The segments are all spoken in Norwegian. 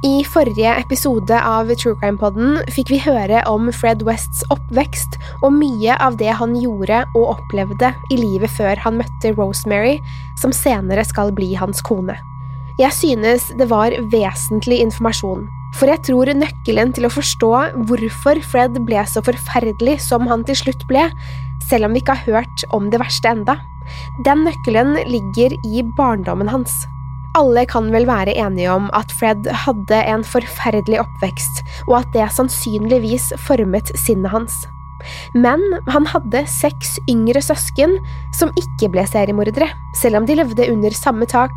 I forrige episode av True Crime Podden fikk vi høre om Fred Wests oppvekst og mye av det han gjorde og opplevde i livet før han møtte Rosemary, som senere skal bli hans kone. Jeg synes det var vesentlig informasjon, for jeg tror nøkkelen til å forstå hvorfor Fred ble så forferdelig som han til slutt ble, selv om vi ikke har hørt om det verste enda, den nøkkelen ligger i barndommen hans. Alle kan vel være enige om at Fred hadde en forferdelig oppvekst, og at det sannsynligvis formet sinnet hans. Men han hadde seks yngre søsken som ikke ble seriemordere, selv om de levde under samme tak,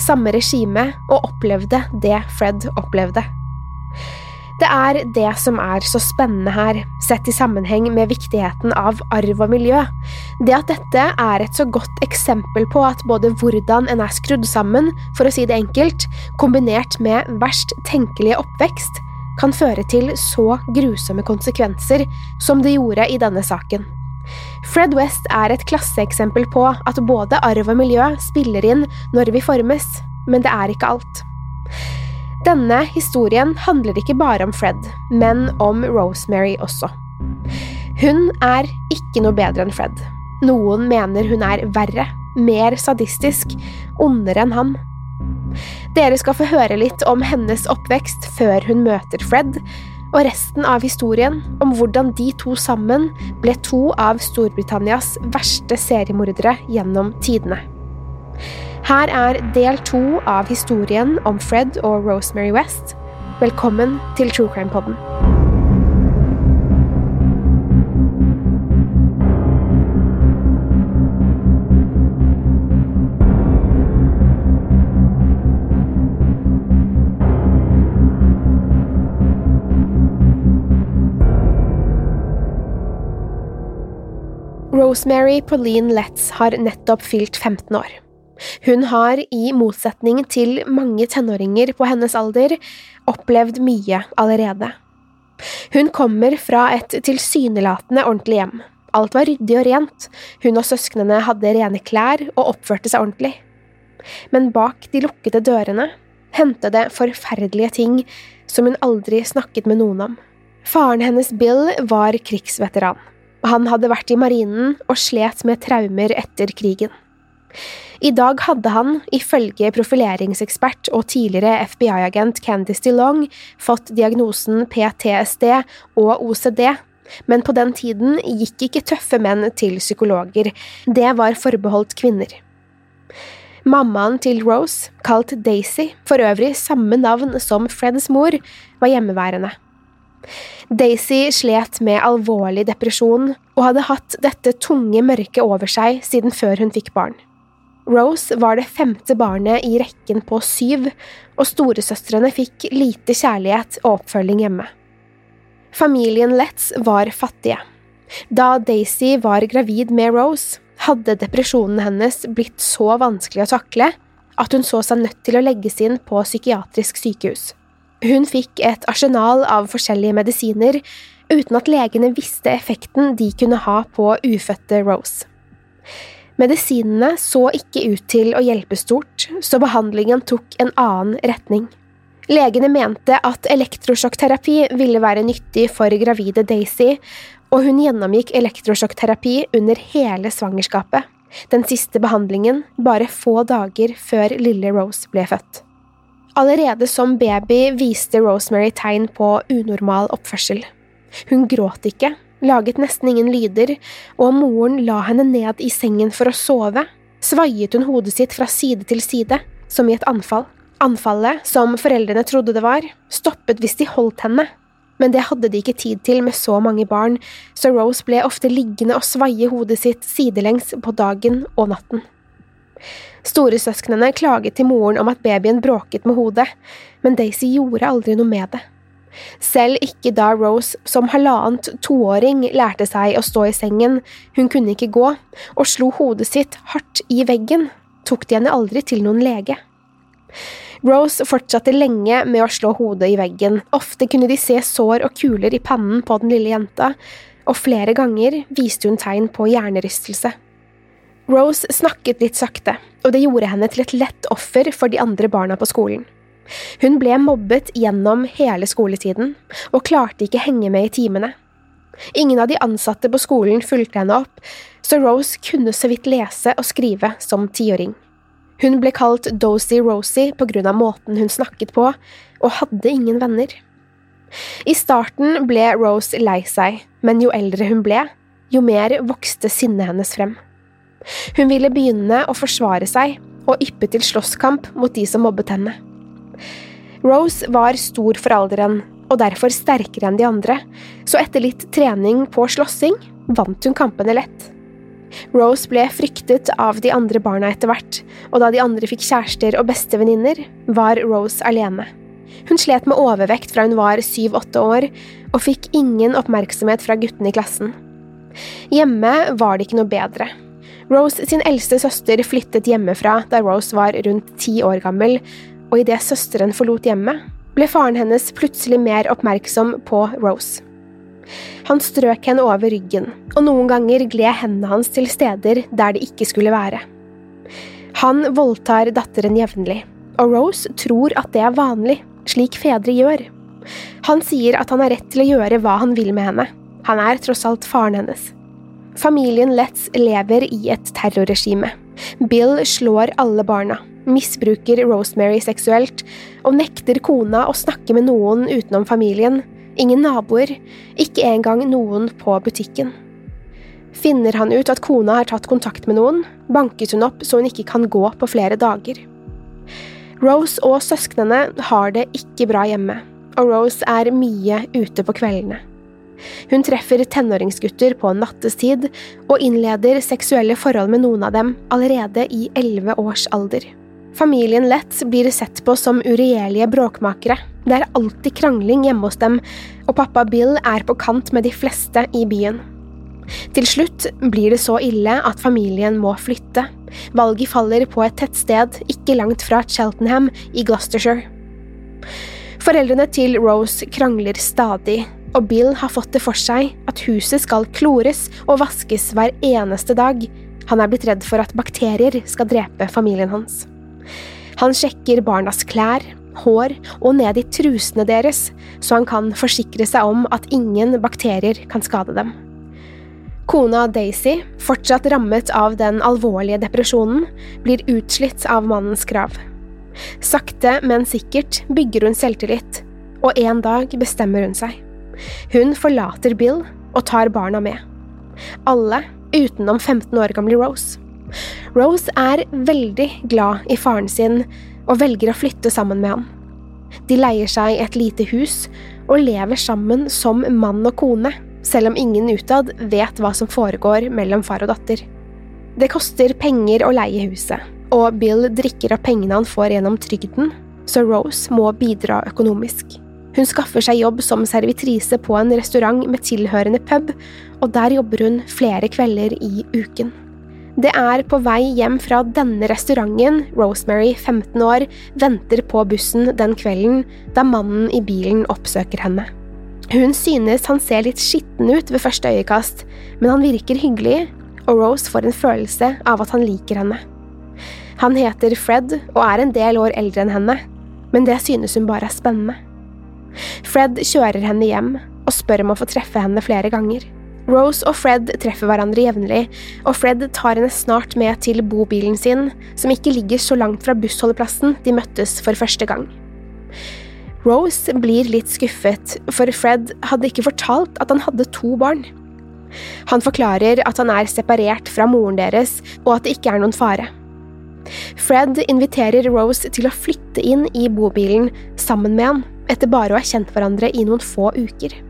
samme regime og opplevde det Fred opplevde. Det er det som er så spennende her, sett i sammenheng med viktigheten av arv og miljø. Det at dette er et så godt eksempel på at både hvordan en er skrudd sammen, for å si det enkelt, kombinert med verst tenkelige oppvekst, kan føre til så grusomme konsekvenser som det gjorde i denne saken. Fred West er et klasseeksempel på at både arv og miljø spiller inn når vi formes, men det er ikke alt. Denne historien handler ikke bare om Fred, men om Rosemary også. Hun er ikke noe bedre enn Fred. Noen mener hun er verre, mer sadistisk, ondere enn han. Dere skal få høre litt om hennes oppvekst før hun møter Fred, og resten av historien om hvordan de to sammen ble to av Storbritannias verste seriemordere gjennom tidene. Her er del to av historien om Fred og Rosemary West. Velkommen til True Crime Podden. Rosemary Pauline Letts har nettopp fylt 15 år. Hun har, i motsetning til mange tenåringer på hennes alder, opplevd mye allerede. Hun kommer fra et tilsynelatende ordentlig hjem. Alt var ryddig og rent, hun og søsknene hadde rene klær og oppførte seg ordentlig. Men bak de lukkede dørene hendte det forferdelige ting som hun aldri snakket med noen om. Faren hennes Bill var krigsveteran. Han hadde vært i marinen og slet med traumer etter krigen. I dag hadde han, ifølge profileringsekspert og tidligere FBI-agent Candice DeLong, fått diagnosen PTSD og OCD, men på den tiden gikk ikke tøffe menn til psykologer, det var forbeholdt kvinner. Mammaen til Rose, kalt Daisy, for øvrig samme navn som Freds mor, var hjemmeværende. Daisy slet med alvorlig depresjon og hadde hatt dette tunge mørket over seg siden før hun fikk barn. Rose var det femte barnet i rekken på syv, og storesøstrene fikk lite kjærlighet og oppfølging hjemme. Familien Letts var fattige. Da Daisy var gravid med Rose, hadde depresjonen hennes blitt så vanskelig å takle at hun så seg nødt til å legges inn på psykiatrisk sykehus. Hun fikk et arsenal av forskjellige medisiner, uten at legene visste effekten de kunne ha på ufødte Rose. Medisinene så ikke ut til å hjelpe stort, så behandlingen tok en annen retning. Legene mente at elektrosjokkterapi ville være nyttig for gravide Daisy, og hun gjennomgikk elektrosjokkterapi under hele svangerskapet, den siste behandlingen bare få dager før lille Rose ble født. Allerede som baby viste Rosemary tegn på unormal oppførsel. Hun gråt ikke, laget nesten ingen lyder, og moren la henne ned i sengen for å sove, svaiet hun hodet sitt fra side til side, som i et anfall. Anfallet, som foreldrene trodde det var, stoppet hvis de holdt henne, men det hadde de ikke tid til med så mange barn, så Rose ble ofte liggende og svaie hodet sitt sidelengs på dagen og natten. Storesøsknene klaget til moren om at babyen bråket med hodet, men Daisy gjorde aldri noe med det. Selv ikke da Rose som halvannet toåring lærte seg å stå i sengen, hun kunne ikke gå, og slo hodet sitt hardt i veggen, tok de henne aldri til noen lege. Rose fortsatte lenge med å slå hodet i veggen, ofte kunne de se sår og kuler i pannen på den lille jenta, og flere ganger viste hun tegn på hjernerystelse. Rose snakket litt sakte, og det gjorde henne til et lett offer for de andre barna på skolen. Hun ble mobbet gjennom hele skoletiden, og klarte ikke henge med i timene. Ingen av de ansatte på skolen fulgte henne opp, så Rose kunne så vidt lese og skrive som tiåring. Hun ble kalt Dozy Rosie på grunn av måten hun snakket på, og hadde ingen venner. I starten ble Rose lei seg, men jo eldre hun ble, jo mer vokste sinnet hennes frem. Hun ville begynne å forsvare seg og yppe til slåsskamp mot de som mobbet henne. Rose var stor for alderen og derfor sterkere enn de andre, så etter litt trening på slåssing vant hun kampene lett. Rose ble fryktet av de andre barna etter hvert, og da de andre fikk kjærester og bestevenninner, var Rose alene. Hun slet med overvekt fra hun var syv–åtte år, og fikk ingen oppmerksomhet fra guttene i klassen. Hjemme var det ikke noe bedre. Rose sin eldste søster flyttet hjemmefra da Rose var rundt ti år gammel, og idet søsteren forlot hjemmet, ble faren hennes plutselig mer oppmerksom på Rose. Han strøk henne over ryggen, og noen ganger gled hendene hans til steder der det ikke skulle være. Han voldtar datteren jevnlig, og Rose tror at det er vanlig, slik fedre gjør. Han sier at han har rett til å gjøre hva han vil med henne, han er tross alt faren hennes. Familien Letts lever i et terrorregime. Bill slår alle barna, misbruker Rosemary seksuelt og nekter kona å snakke med noen utenom familien, ingen naboer, ikke engang noen på butikken. Finner han ut at kona har tatt kontakt med noen, bankes hun opp så hun ikke kan gå på flere dager. Rose og søsknene har det ikke bra hjemme, og Rose er mye ute på kveldene. Hun treffer tenåringsgutter på nattestid og innleder seksuelle forhold med noen av dem allerede i elleve års alder. Familien Lett blir sett på som uregjerlige bråkmakere. Det er alltid krangling hjemme hos dem, og pappa Bill er på kant med de fleste i byen. Til slutt blir det så ille at familien må flytte. Valget faller på et tettsted ikke langt fra Cheltenham i Gloucestershire. Foreldrene til Rose krangler stadig, og Bill har fått det for seg at huset skal klores og vaskes hver eneste dag. Han er blitt redd for at bakterier skal drepe familien hans. Han sjekker barnas klær, hår og ned i trusene deres, så han kan forsikre seg om at ingen bakterier kan skade dem. Kona Daisy, fortsatt rammet av den alvorlige depresjonen, blir utslitt av mannens krav. Sakte, men sikkert bygger hun selvtillit, og en dag bestemmer hun seg. Hun forlater Bill og tar barna med. Alle utenom 15 år gamle Rose. Rose er veldig glad i faren sin og velger å flytte sammen med ham. De leier seg et lite hus og lever sammen som mann og kone, selv om ingen utad vet hva som foregår mellom far og datter. Det koster penger å leie huset, og Bill drikker av pengene han får gjennom trygden, så Rose må bidra økonomisk. Hun skaffer seg jobb som servitrise på en restaurant med tilhørende pub, og der jobber hun flere kvelder i uken. Det er på vei hjem fra denne restauranten Rosemary, 15 år, venter på bussen den kvelden da mannen i bilen oppsøker henne. Hun synes han ser litt skitten ut ved første øyekast, men han virker hyggelig, og Rose får en følelse av at han liker henne. Han heter Fred og er en del år eldre enn henne, men det synes hun bare er spennende. Fred kjører henne hjem og spør om å få treffe henne flere ganger. Rose og Fred treffer hverandre jevnlig, og Fred tar henne snart med til bobilen sin, som ikke ligger så langt fra bussholdeplassen de møttes for første gang. Rose blir litt skuffet, for Fred hadde ikke fortalt at han hadde to barn. Han forklarer at han er separert fra moren deres, og at det ikke er noen fare. Fred inviterer Rose til å flytte inn i bobilen sammen med han, etter bare å ha kjent hverandre i noen få uker.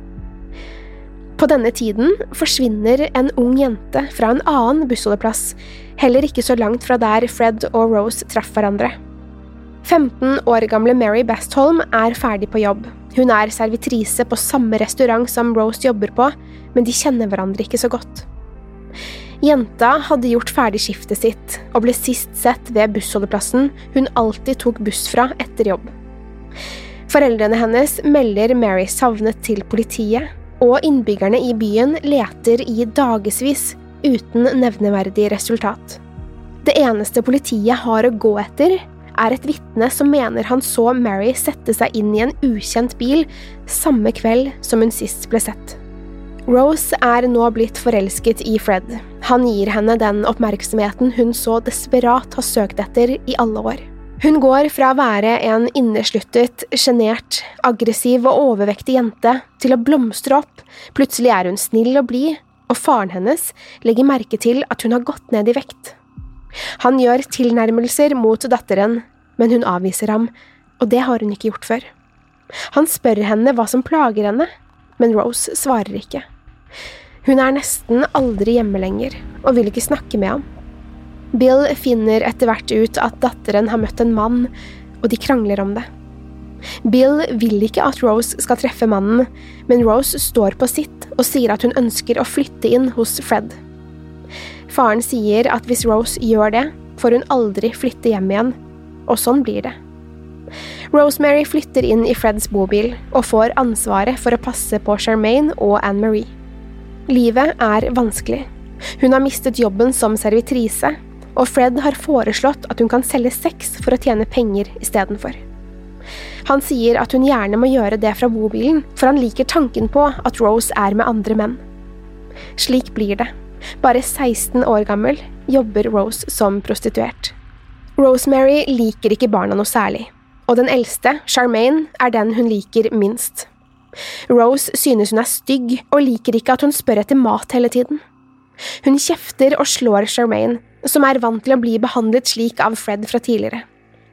På denne tiden forsvinner en ung jente fra en annen bussholdeplass, heller ikke så langt fra der Fred og Rose traff hverandre. 15 år gamle Mary Bestholm er ferdig på jobb. Hun er servitrise på samme restaurant som Rose jobber på, men de kjenner hverandre ikke så godt. Jenta hadde gjort ferdig skiftet sitt og ble sist sett ved bussholdeplassen hun alltid tok buss fra etter jobb. Foreldrene hennes melder Mary savnet til politiet, og innbyggerne i byen leter i dagevis uten nevneverdig resultat. Det eneste politiet har å gå etter, er et vitne som mener han så Mary sette seg inn i en ukjent bil samme kveld som hun sist ble sett. Rose er nå blitt forelsket i Fred. Han gir henne den oppmerksomheten hun så desperat har søkt etter i alle år. Hun går fra å være en innesluttet, sjenert, aggressiv og overvektig jente til å blomstre opp, plutselig er hun snill og blid, og faren hennes legger merke til at hun har gått ned i vekt. Han gjør tilnærmelser mot datteren, men hun avviser ham, og det har hun ikke gjort før. Han spør henne hva som plager henne, men Rose svarer ikke. Hun er nesten aldri hjemme lenger, og vil ikke snakke med ham. Bill finner etter hvert ut at datteren har møtt en mann, og de krangler om det. Bill vil ikke at Rose skal treffe mannen, men Rose står på sitt og sier at hun ønsker å flytte inn hos Fred. Faren sier at hvis Rose gjør det, får hun aldri flytte hjem igjen, og sånn blir det. Rosemary flytter inn i Freds bobil og får ansvaret for å passe på Charmaine og Anne Marie. Livet er vanskelig. Hun har mistet jobben som servitrise, og Fred har foreslått at hun kan selge sex for å tjene penger istedenfor. Han sier at hun gjerne må gjøre det fra bobilen, for han liker tanken på at Rose er med andre menn. Slik blir det. Bare 16 år gammel jobber Rose som prostituert. Rosemary liker ikke barna noe særlig, og den eldste, Charmaine, er den hun liker minst. Rose synes hun er stygg, og liker ikke at hun spør etter mat hele tiden. Hun kjefter og slår Charmaine, som er vant til å bli behandlet slik av Fred fra tidligere.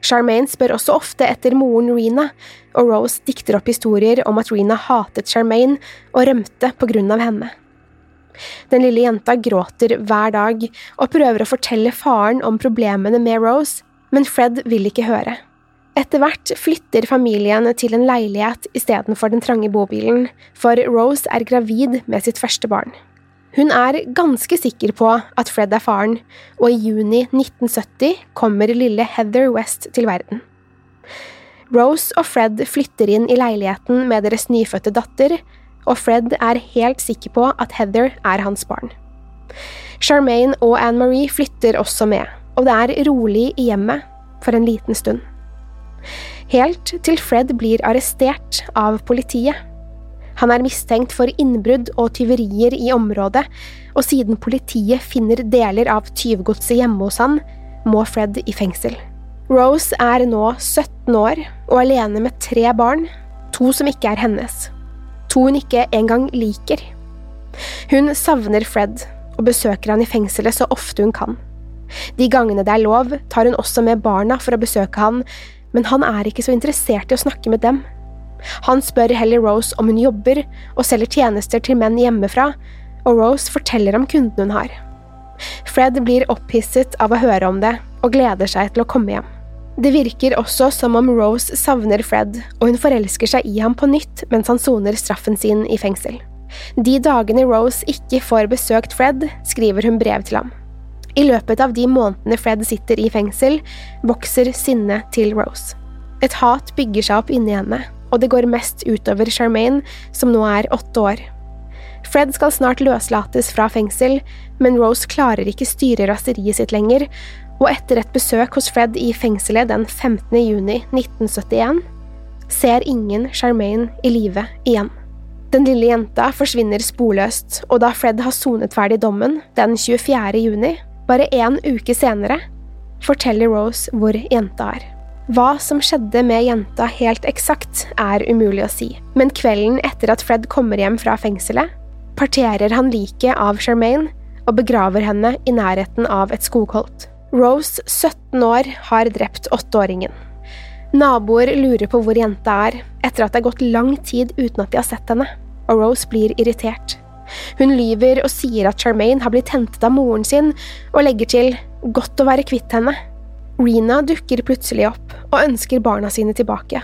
Charmaine spør også ofte etter moren Rena, og Rose dikter opp historier om at Rena hatet Charmaine og rømte på grunn av henne. Den lille jenta gråter hver dag og prøver å fortelle faren om problemene med Rose, men Fred vil ikke høre. Etter hvert flytter familien til en leilighet istedenfor den trange bobilen, for Rose er gravid med sitt første barn. Hun er ganske sikker på at Fred er faren, og i juni 1970 kommer lille Heather West til verden. Rose og Fred flytter inn i leiligheten med deres nyfødte datter, og Fred er helt sikker på at Heather er hans barn. Charmaine og Anne Marie flytter også med, og det er rolig i hjemmet for en liten stund. Helt til Fred blir arrestert av politiet. Han er mistenkt for innbrudd og tyverier i området, og siden politiet finner deler av tyvgodset hjemme hos han, må Fred i fengsel. Rose er nå 17 år og alene med tre barn, to som ikke er hennes. To hun ikke engang liker. Hun savner Fred og besøker han i fengselet så ofte hun kan. De gangene det er lov, tar hun også med barna for å besøke han, men han er ikke så interessert i å snakke med dem. Han spør heller Rose om hun jobber og selger tjenester til menn hjemmefra, og Rose forteller om kunden hun har. Fred blir opphisset av å høre om det og gleder seg til å komme hjem. Det virker også som om Rose savner Fred, og hun forelsker seg i ham på nytt mens han soner straffen sin i fengsel. De dagene Rose ikke får besøkt Fred, skriver hun brev til ham. I løpet av de månedene Fred sitter i fengsel, vokser sinnet til Rose. Et hat bygger seg opp inni henne, og det går mest utover Charmaine, som nå er åtte år. Fred skal snart løslates fra fengsel, men Rose klarer ikke styre raseriet sitt lenger, og etter et besøk hos Fred i fengselet den 15. juni 1971 ser ingen Charmaine i live igjen. Den lille jenta forsvinner sporløst, og da Fred har sonet ferdig dommen den 24. juni, bare én uke senere, forteller Rose hvor jenta er. Hva som skjedde med jenta helt eksakt, er umulig å si, men kvelden etter at Fred kommer hjem fra fengselet, parterer han liket av Charmaine og begraver henne i nærheten av et skogholt. Rose, 17 år, har drept åtteåringen. Naboer lurer på hvor jenta er, etter at det har gått lang tid uten at de har sett henne, og Rose blir irritert. Hun lyver og sier at Charmaine har blitt hentet av moren sin, og legger til godt å være kvitt henne. Rena dukker plutselig opp og ønsker barna sine tilbake.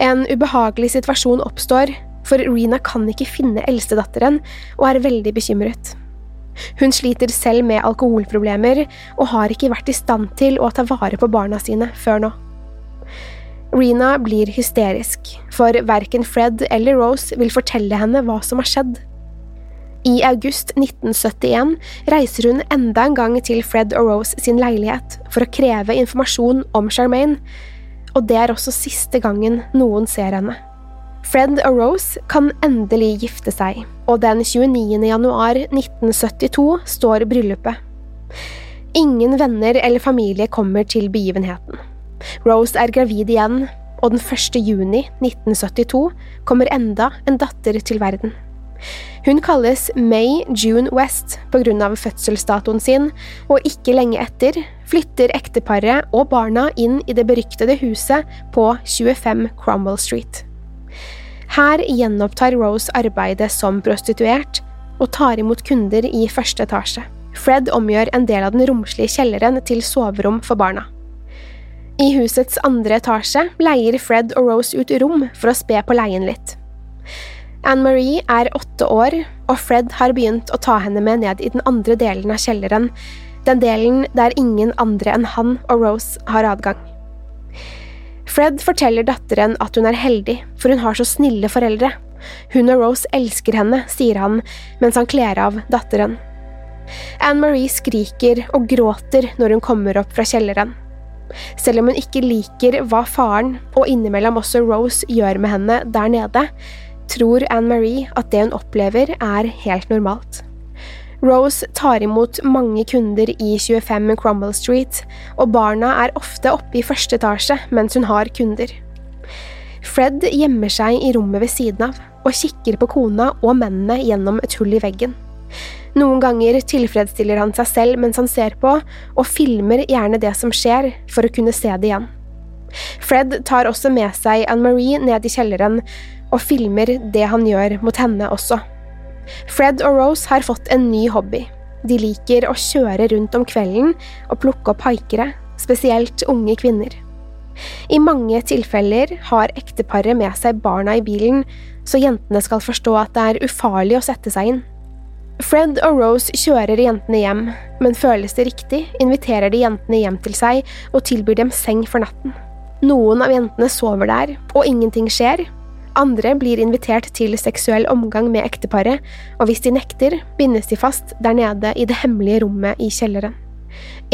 En ubehagelig situasjon oppstår for Rena kan ikke finne eldstedatteren og er veldig bekymret. Hun sliter selv med alkoholproblemer og har ikke vært i stand til å ta vare på barna sine før nå. Rena blir hysterisk, for verken Fred eller Rose vil fortelle henne hva som har skjedd. I august 1971 reiser hun enda en gang til Fred og Rose sin leilighet for å kreve informasjon om Charmaine, og det er også siste gangen noen ser henne. Fred og Rose kan endelig gifte seg, og den 29. januar 1972 står bryllupet. Ingen venner eller familie kommer til begivenheten. Rose er gravid igjen, og den 1. juni 1972 kommer enda en datter til verden. Hun kalles May June West av fødselsdatoen sin, og ikke lenge etter flytter ekteparet og barna inn i det beryktede huset på 25 Cromwell Street. Her gjenopptar Rose arbeidet som prostituert og tar imot kunder i første etasje. Fred omgjør en del av den romslige kjelleren til soverom for barna. I husets andre etasje leier Fred og Rose ut rom for å spe på leien litt. Anne-Marie er åtte år, og Fred har begynt å ta henne med ned i den andre delen av kjelleren, den delen der ingen andre enn han og Rose har adgang. Fred forteller datteren at hun er heldig, for hun har så snille foreldre. Hun og Rose elsker henne, sier han mens han kler av datteren. Anne-Marie skriker og gråter når hun kommer opp fra kjelleren. Selv om hun ikke liker hva faren, og innimellom også Rose, gjør med henne der nede, tror Anne-Marie at det hun opplever, er helt normalt. Rose tar imot mange kunder i 25 Cromwell Street, og barna er ofte oppe i første etasje mens hun har kunder. Fred gjemmer seg i rommet ved siden av og kikker på kona og mennene gjennom et hull i veggen. Noen ganger tilfredsstiller han seg selv mens han ser på, og filmer gjerne det som skjer, for å kunne se det igjen. Fred tar også med seg Anne-Marie ned i kjelleren og filmer det han gjør mot henne også. Fred og Rose har fått en ny hobby. De liker å kjøre rundt om kvelden og plukke opp haikere, spesielt unge kvinner. I mange tilfeller har ekteparet med seg barna i bilen, så jentene skal forstå at det er ufarlig å sette seg inn. Fred og Rose kjører jentene hjem, men føles det riktig, inviterer de jentene hjem til seg og tilbyr dem seng for natten. Noen av jentene sover der, og ingenting skjer, andre blir invitert til seksuell omgang med ekteparet, og hvis de nekter, bindes de fast der nede i det hemmelige rommet i kjelleren.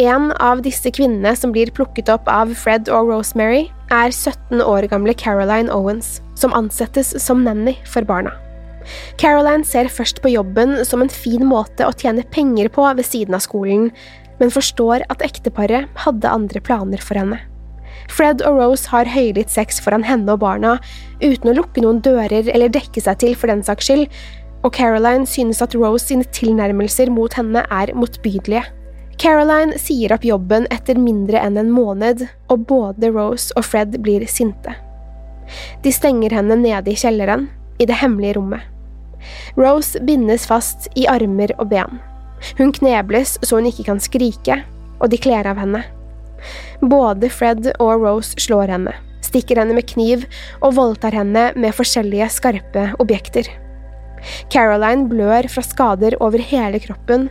En av disse kvinnene som blir plukket opp av Fred og Rosemary, er 17 år gamle Caroline Owens, som ansettes som nanny for barna. Caroline ser først på jobben som en fin måte å tjene penger på ved siden av skolen, men forstår at ekteparet hadde andre planer for henne. Fred og Rose har høylytt sex foran henne og barna, uten å lukke noen dører eller dekke seg til for den saks skyld, og Caroline synes at Rose sine tilnærmelser mot henne er motbydelige. Caroline sier opp jobben etter mindre enn en måned, og både Rose og Fred blir sinte. De stenger henne nede i kjelleren, i det hemmelige rommet. Rose bindes fast i armer og ben. Hun knebles så hun ikke kan skrike, og de kler av henne. Både Fred og Rose slår henne, stikker henne med kniv og voldtar henne med forskjellige skarpe objekter. Caroline blør fra skader over hele kroppen,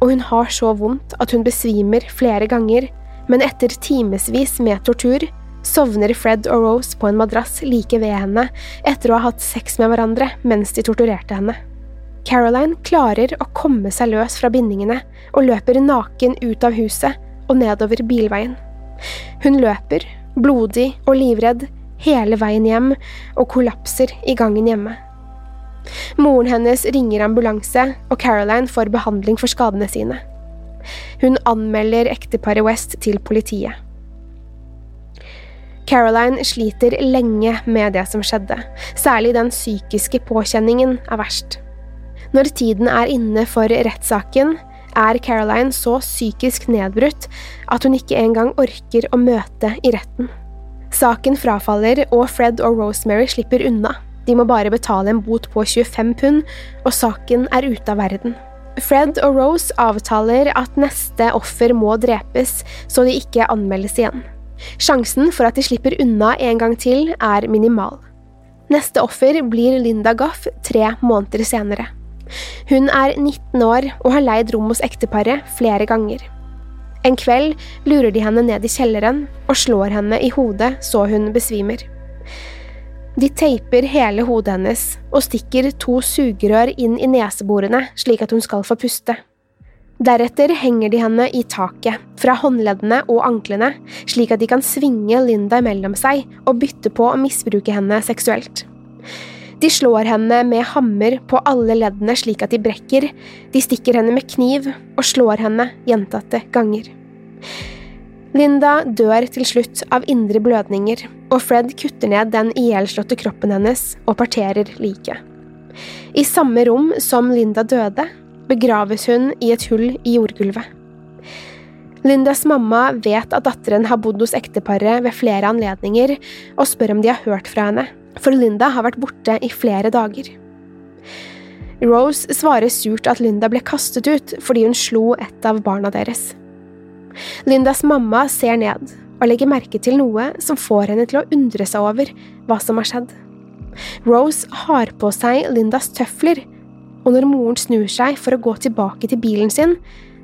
og hun har så vondt at hun besvimer flere ganger, men etter timevis med tortur sovner Fred og Rose på en madrass like ved henne etter å ha hatt sex med hverandre mens de torturerte henne. Caroline klarer å komme seg løs fra bindingene og løper naken ut av huset og nedover bilveien. Hun løper, blodig og livredd, hele veien hjem og kollapser i gangen hjemme. Moren hennes ringer ambulanse, og Caroline får behandling for skadene sine. Hun anmelder ekteparet West til politiet. Caroline sliter lenge med det som skjedde, særlig den psykiske påkjenningen er verst. Når tiden er inne for rettssaken, er Caroline så psykisk nedbrutt at hun ikke engang orker å møte i retten. Saken frafaller, og Fred og Rosemary slipper unna. De må bare betale en bot på 25 pund, og saken er ute av verden. Fred og Rose avtaler at neste offer må drepes, så de ikke anmeldes igjen. Sjansen for at de slipper unna en gang til, er minimal. Neste offer blir Linda Goff tre måneder senere. Hun er 19 år og har leid rom hos ekteparet flere ganger. En kveld lurer de henne ned i kjelleren og slår henne i hodet så hun besvimer. De teiper hele hodet hennes og stikker to sugerør inn i neseborene slik at hun skal få puste. Deretter henger de henne i taket, fra håndleddene og anklene, slik at de kan svinge Linda mellom seg og bytte på å misbruke henne seksuelt. De slår henne med hammer på alle leddene slik at de brekker, de stikker henne med kniv og slår henne gjentatte ganger. Linda dør til slutt av indre blødninger, og Fred kutter ned den ihjelslåtte kroppen hennes og parterer liket. I samme rom som Linda døde, begraves hun i et hull i jordgulvet. Lindas mamma vet at datteren har bodd hos ekteparet ved flere anledninger, og spør om de har hørt fra henne, for Linda har vært borte i flere dager. Rose svarer surt at Linda ble kastet ut fordi hun slo et av barna deres. Lindas mamma ser ned og legger merke til noe som får henne til å undre seg over hva som har skjedd. Rose har på seg Lindas tøfler, og når moren snur seg for å gå tilbake til bilen sin,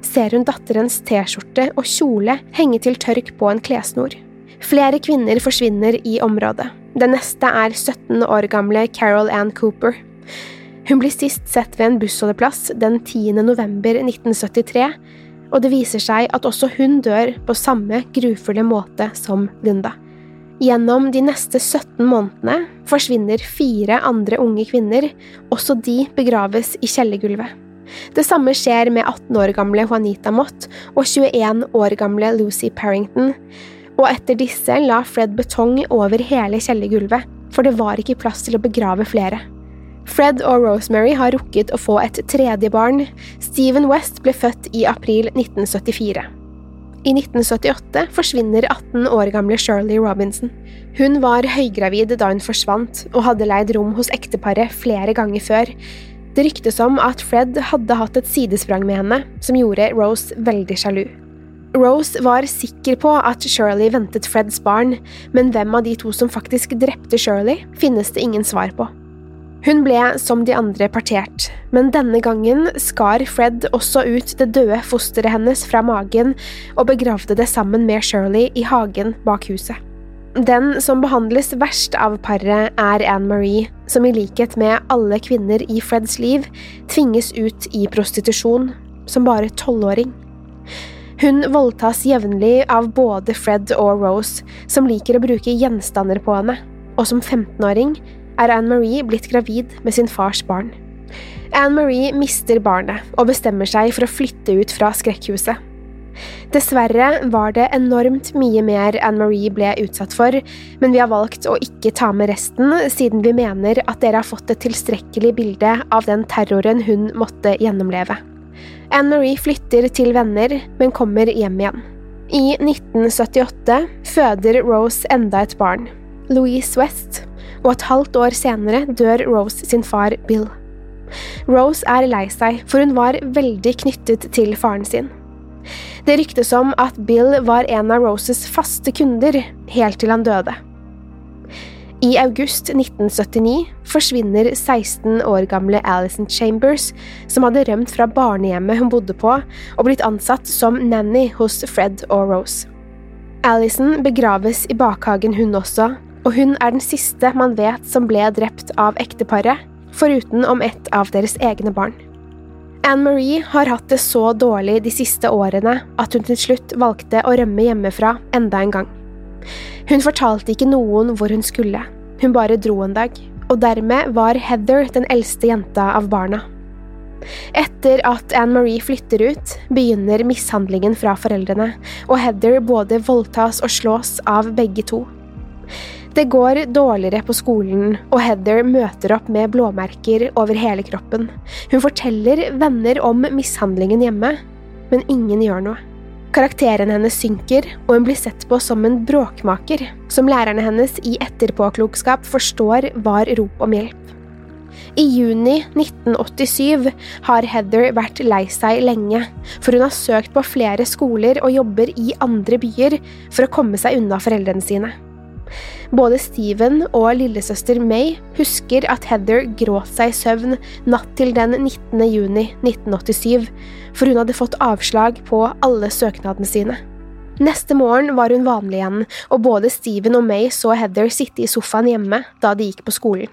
ser hun datterens T-skjorte og kjole henge til tørk på en klessnor. Flere kvinner forsvinner i området. Den neste er 17 år gamle Carol Ann Cooper. Hun blir sist sett ved en bussholdeplass den 10. november 1973, og det viser seg at også hun dør på samme grufulle måte som Linda. Gjennom de neste 17 månedene forsvinner fire andre unge kvinner, også de begraves i kjellergulvet. Det samme skjer med 18 år gamle Juanita Mott og 21 år gamle Lucy Parrington, og etter disse la Fred betong over hele kjellergulvet, for det var ikke plass til å begrave flere. Fred og Rosemary har rukket å få et tredje barn. Stephen West ble født i april 1974. I 1978 forsvinner 18 år gamle Shirley Robinson. Hun var høygravid da hun forsvant, og hadde leid rom hos ekteparet flere ganger før. Det ryktes om at Fred hadde hatt et sidesprang med henne, som gjorde Rose veldig sjalu. Rose var sikker på at Shirley ventet Freds barn, men hvem av de to som faktisk drepte Shirley, finnes det ingen svar på. Hun ble som de andre partert, men denne gangen skar Fred også ut det døde fosteret hennes fra magen og begravde det sammen med Shirley i hagen bak huset. Den som behandles verst av paret, er Anne Marie, som i likhet med alle kvinner i Freds liv tvinges ut i prostitusjon, som bare tolvåring. Hun voldtas jevnlig av både Fred og Rose, som liker å bruke gjenstander på henne, og som 15-åring er Anne-Marie blitt gravid med sin fars barn. Anne-Marie mister barnet og bestemmer seg for å flytte ut fra skrekkhuset. Dessverre var det enormt mye mer Anne-Marie ble utsatt for, men vi har valgt å ikke ta med resten, siden vi mener at dere har fått et tilstrekkelig bilde av den terroren hun måtte gjennomleve. Anne-Marie flytter til venner, men kommer hjem igjen. I 1978 føder Rose enda et barn, Louise West, og et halvt år senere dør Rose sin far Bill. Rose er lei seg, for hun var veldig knyttet til faren sin. Det ryktes om at Bill var en av Roses faste kunder helt til han døde. I august 1979 forsvinner 16 år gamle Alison Chambers, som hadde rømt fra barnehjemmet hun bodde på, og blitt ansatt som nanny hos Fred og Rose. Alison begraves i bakhagen hun også, og hun er den siste man vet som ble drept av ekteparet, foruten om ett av deres egne barn. Anne Marie har hatt det så dårlig de siste årene at hun til slutt valgte å rømme hjemmefra enda en gang. Hun fortalte ikke noen hvor hun skulle, hun bare dro en dag, og dermed var Heather den eldste jenta av barna. Etter at Anne Marie flytter ut, begynner mishandlingen fra foreldrene, og Heather både voldtas og slås av begge to. Det går dårligere på skolen, og Heather møter opp med blåmerker over hele kroppen. Hun forteller venner om mishandlingen hjemme, men ingen gjør noe. Karakteren hennes synker, og hun blir sett på som en bråkmaker, som lærerne hennes i etterpåklokskap forstår var rop om hjelp. I juni 1987 har Heather vært lei seg lenge, for hun har søkt på flere skoler og jobber i andre byer for å komme seg unna foreldrene sine. Både Steven og lillesøster May husker at Heather gråt seg i søvn natt til den 19. juni 1987, for hun hadde fått avslag på alle søknadene sine. Neste morgen var hun vanlig igjen, og både Steven og May så Heather sitte i sofaen hjemme da de gikk på skolen.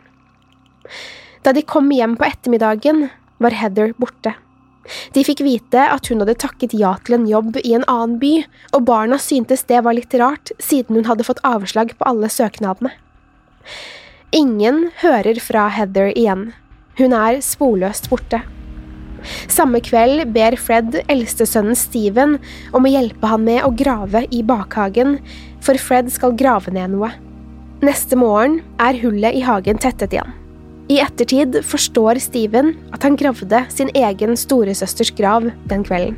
Da de kom hjem på ettermiddagen, var Heather borte. De fikk vite at hun hadde takket ja til en jobb i en annen by, og barna syntes det var litt rart, siden hun hadde fått avslag på alle søknadene. Ingen hører fra Heather igjen. Hun er sporløst borte. Samme kveld ber Fred eldstesønnen Steven om å hjelpe han med å grave i bakhagen, for Fred skal grave ned noe. Neste morgen er hullet i hagen tettet igjen. I ettertid forstår Steven at han gravde sin egen storesøsters grav den kvelden.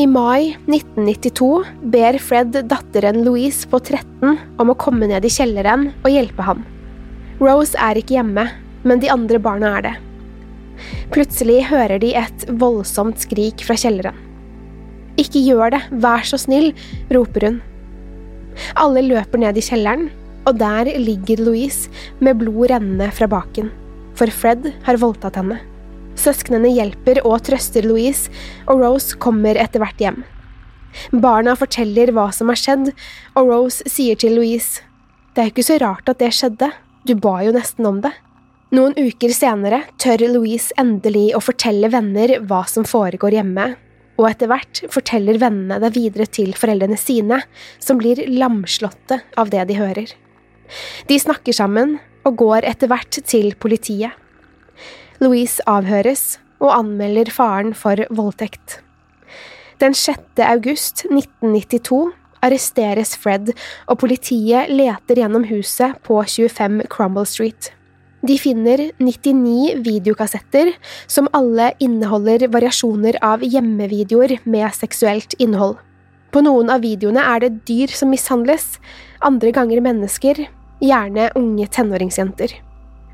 I mai 1992 ber Fred datteren Louise på 13 om å komme ned i kjelleren og hjelpe ham. Rose er ikke hjemme, men de andre barna er det. Plutselig hører de et voldsomt skrik fra kjelleren. Ikke gjør det, vær så snill, roper hun. Alle løper ned i kjelleren, og der ligger Louise med blod rennende fra baken for Fred har voldtatt henne. Søsknene hjelper og trøster Louise, og Rose kommer etter hvert hjem. Barna forteller hva som har skjedd, og Rose sier til Louise, det er jo ikke så rart at det skjedde, du ba jo nesten om det. Noen uker senere tør Louise endelig å fortelle venner hva som foregår hjemme, og etter hvert forteller vennene det videre til foreldrene sine, som blir lamslåtte av det de hører. De snakker sammen, og går etter hvert til politiet. Louise avhøres og anmelder faren for voldtekt. Den 6. august 1992 arresteres Fred, og politiet leter gjennom huset på 25 Crumble Street. De finner 99 videokassetter, som alle inneholder variasjoner av hjemmevideoer med seksuelt innhold. På noen av videoene er det dyr som mishandles, andre ganger mennesker, gjerne unge tenåringsjenter.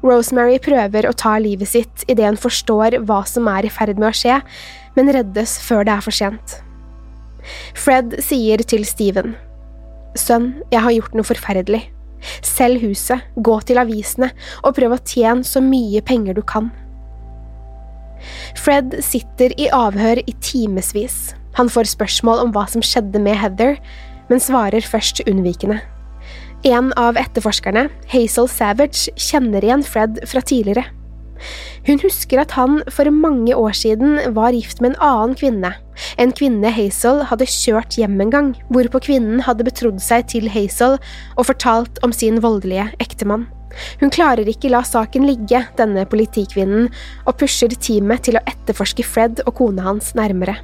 Rosemary prøver å ta livet sitt idet hun forstår hva som er i ferd med å skje, men reddes før det er for sent. Fred sier til Steven, Sønn, jeg har gjort noe forferdelig. Selg huset, gå til avisene og prøv å tjene så mye penger du kan. Fred sitter i avhør i timevis. Han får spørsmål om hva som skjedde med Heather, men svarer først unnvikende. En av etterforskerne, Hazel Savage, kjenner igjen Fred fra tidligere. Hun husker at han for mange år siden var gift med en annen kvinne, en kvinne Hazel hadde kjørt hjem en gang, hvorpå kvinnen hadde betrodd seg til Hazel og fortalt om sin voldelige ektemann. Hun klarer ikke la saken ligge, denne politikvinnen, og pusher teamet til å etterforske Fred og kona hans nærmere.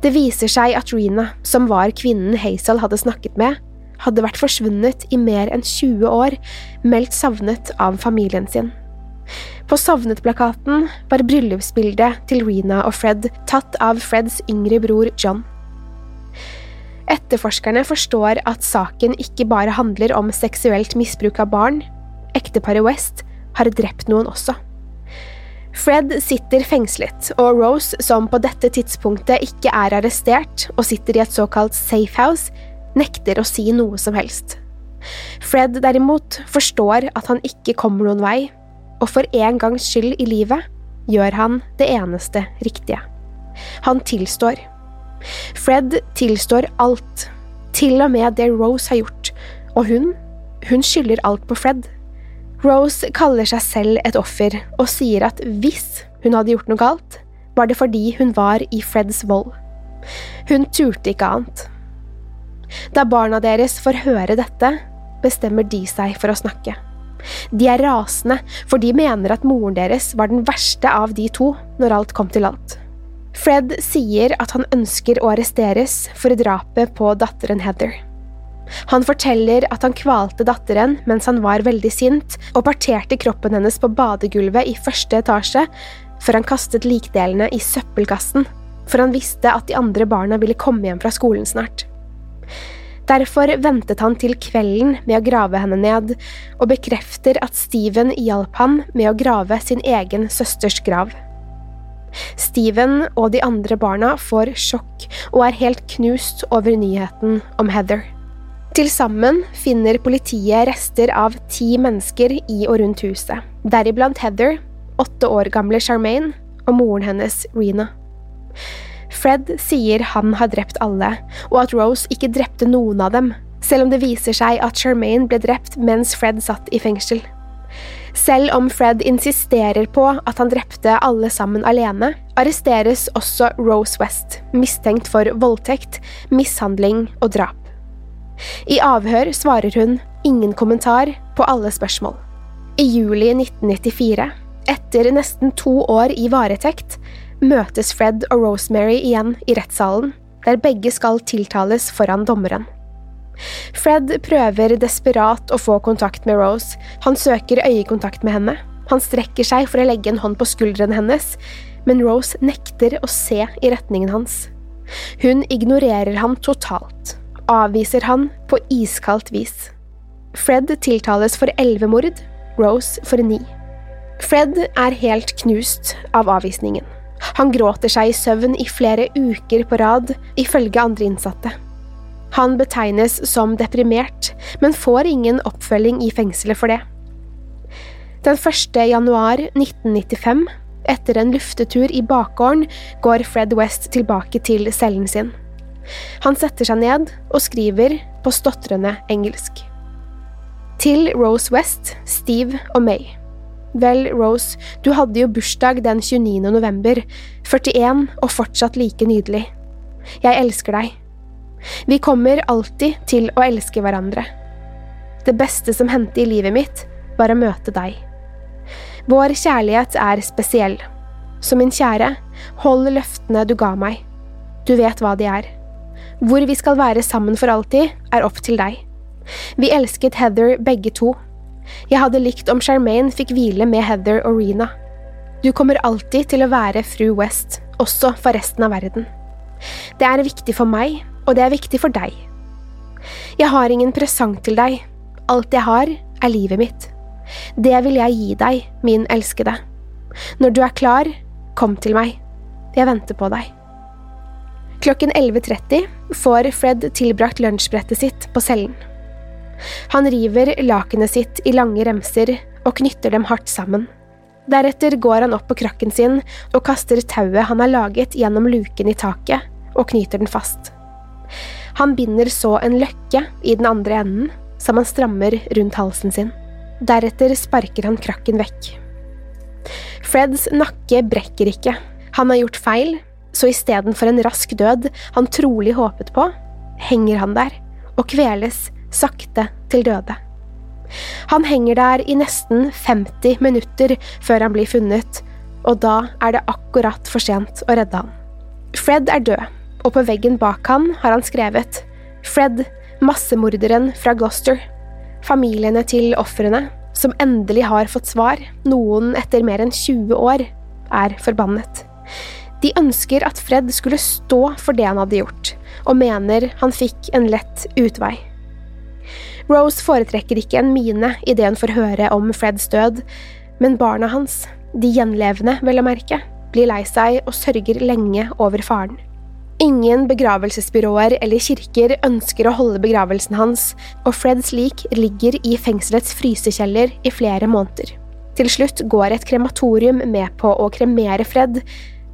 Det viser seg at Rena, som var kvinnen Hazel hadde snakket med, hadde vært forsvunnet i mer enn 20 år, meldt savnet av familien sin. På savnet-plakaten var bryllupsbildet til Rena og Fred tatt av Freds yngre bror John. Etterforskerne forstår at saken ikke bare handler om seksuelt misbruk av barn, ekteparet West har drept noen også. Fred sitter fengslet, og Rose, som på dette tidspunktet ikke er arrestert og sitter i et såkalt safe house, nekter å si noe som helst. Fred derimot forstår at han ikke kommer noen vei, og for en gangs skyld i livet gjør han det eneste riktige. Han tilstår. Fred tilstår alt, til og med det Rose har gjort, og hun, hun skylder alt på Fred. Rose kaller seg selv et offer og sier at hvis hun hadde gjort noe galt, var det fordi hun var i Freds vold. Hun turte ikke annet. Da barna deres får høre dette, bestemmer de seg for å snakke. De er rasende, for de mener at moren deres var den verste av de to når alt kom til alt. Fred sier at han ønsker å arresteres for drapet på datteren Heather. Han forteller at han kvalte datteren mens han var veldig sint, og parterte kroppen hennes på badegulvet i første etasje, før han kastet likdelene i søppelkassen, for han visste at de andre barna ville komme hjem fra skolen snart. Derfor ventet han til kvelden med å grave henne ned, og bekrefter at Steven hjalp ham med å grave sin egen søsters grav. Steven og de andre barna får sjokk og er helt knust over nyheten om Heather. Til sammen finner politiet rester av ti mennesker i og rundt huset, deriblant Heather, åtte år gamle Charmaine og moren hennes, Rena. Fred sier han har drept alle, og at Rose ikke drepte noen av dem, selv om det viser seg at Charmaine ble drept mens Fred satt i fengsel. Selv om Fred insisterer på at han drepte alle sammen alene, arresteres også Rose West, mistenkt for voldtekt, mishandling og drap. I avhør svarer hun ingen kommentar på alle spørsmål. I juli 1994, etter nesten to år i varetekt, møtes Fred og Rosemary igjen i rettssalen, der begge skal tiltales foran dommeren. Fred prøver desperat å få kontakt med Rose, han søker øyekontakt med henne, han strekker seg for å legge en hånd på skulderen hennes, men Rose nekter å se i retningen hans. Hun ignorerer ham totalt, avviser han på iskaldt vis. Fred tiltales for elleve mord, Rose for ni. Fred er helt knust av avvisningen. Han gråter seg i søvn i flere uker på rad, ifølge andre innsatte. Han betegnes som deprimert, men får ingen oppfølging i fengselet for det. Den 1. januar 1995, etter en luftetur i bakgården, går Fred West tilbake til cellen sin. Han setter seg ned og skriver på stotrende engelsk. Til Rose West, Steve og May. Vel, Rose, du hadde jo bursdag den 29. november, 41 og fortsatt like nydelig. Jeg elsker deg. Vi kommer alltid til å elske hverandre. Det beste som hendte i livet mitt, var å møte deg. Vår kjærlighet er spesiell. Så min kjære, hold løftene du ga meg. Du vet hva de er. Hvor vi skal være sammen for alltid, er opp til deg. Vi elsket Heather begge to. Jeg hadde likt om Charmaine fikk hvile med Heather og Rena. Du kommer alltid til å være fru West, også for resten av verden. Det er viktig for meg, og det er viktig for deg. Jeg har ingen presang til deg, alt jeg har, er livet mitt. Det vil jeg gi deg, min elskede. Når du er klar, kom til meg. Jeg venter på deg. Klokken 11.30 får Fred tilbrakt lunsjbrettet sitt på cellen. Han river lakenet sitt i lange remser og knytter dem hardt sammen. Deretter går han opp på krakken sin og kaster tauet han har laget gjennom luken i taket, og knyter den fast. Han binder så en løkke i den andre enden, som han strammer rundt halsen sin. Deretter sparker han krakken vekk. Freds nakke brekker ikke. Han har gjort feil, så istedenfor en rask død han trolig håpet på, henger han der og kveles sakte til døde. Han henger der i nesten 50 minutter før han blir funnet, og da er det akkurat for sent å redde han. Fred er død, og på veggen bak han har han skrevet Fred, massemorderen fra Gloucester. Familiene til ofrene, som endelig har fått svar, noen etter mer enn 20 år, er forbannet. De ønsker at Fred skulle stå for det han hadde gjort, og mener han fikk en lett utvei. Rose foretrekker ikke en mine idet hun får høre om Freds død, men barna hans, de gjenlevende vel å merke, blir lei seg og sørger lenge over faren. Ingen begravelsesbyråer eller kirker ønsker å holde begravelsen hans, og Freds lik ligger i fengselets frysekjeller i flere måneder. Til slutt går et krematorium med på å kremere Fred,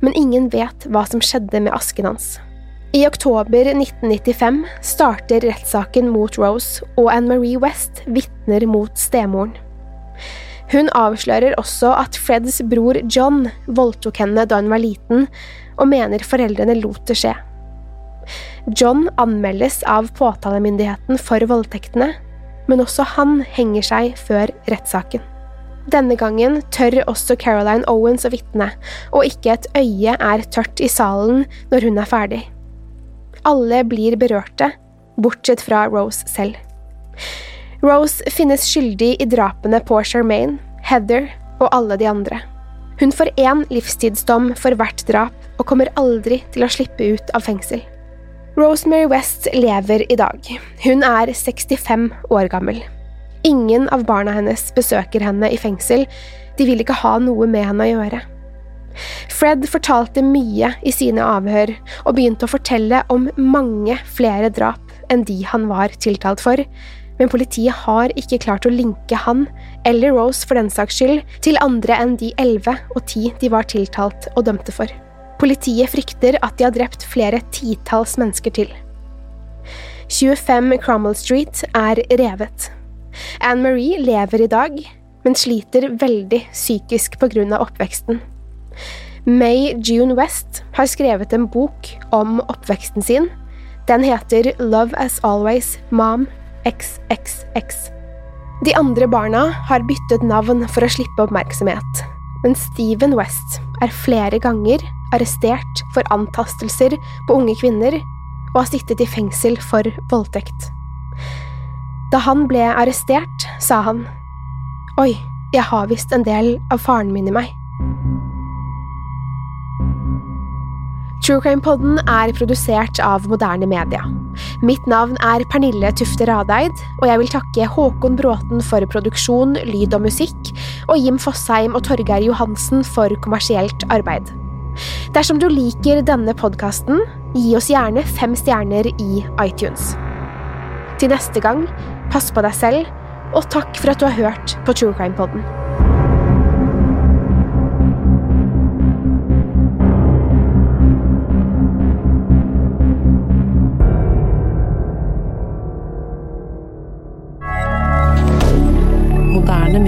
men ingen vet hva som skjedde med asken hans. I oktober 1995 starter rettssaken mot Rose, og Anne Marie West vitner mot stemoren. Hun avslører også at Freds bror John voldtok henne da hun var liten, og mener foreldrene lot det skje. John anmeldes av påtalemyndigheten for voldtektene, men også han henger seg før rettssaken. Denne gangen tør også Caroline Owens å vitne, og ikke et øye er tørt i salen når hun er ferdig. Alle blir berørte, bortsett fra Rose selv. Rose finnes skyldig i drapene på Charmaine, Heather og alle de andre. Hun får én livstidsdom for hvert drap og kommer aldri til å slippe ut av fengsel. Rosemary West lever i dag. Hun er 65 år gammel. Ingen av barna hennes besøker henne i fengsel, de vil ikke ha noe med henne å gjøre. Fred fortalte mye i sine avhør og begynte å fortelle om mange flere drap enn de han var tiltalt for, men politiet har ikke klart å linke han, eller Rose for den saks skyld, til andre enn de elleve og ti de var tiltalt og dømte for. Politiet frykter at de har drept flere titalls mennesker til. 25 Cromwell Street er revet. Anne Marie lever i dag, men sliter veldig psykisk på grunn av oppveksten. May June West har skrevet en bok om oppveksten sin. Den heter Love As Always, Mom, XXX. De andre barna har byttet navn for å slippe oppmerksomhet, men Steven West er flere ganger arrestert for antastelser på unge kvinner og har sittet i fengsel for voldtekt. Da han ble arrestert, sa han Oi, jeg har visst en del av faren min i meg. True Crime Podden er produsert av moderne media. Mitt navn er Pernille Tufte Radeid, og jeg vil takke Håkon Bråten for produksjon, lyd og musikk, og Jim Fosheim og Torgeir Johansen for kommersielt arbeid. Dersom du liker denne podkasten, gi oss gjerne fem stjerner i iTunes. Til neste gang, pass på deg selv, og takk for at du har hørt på True Crime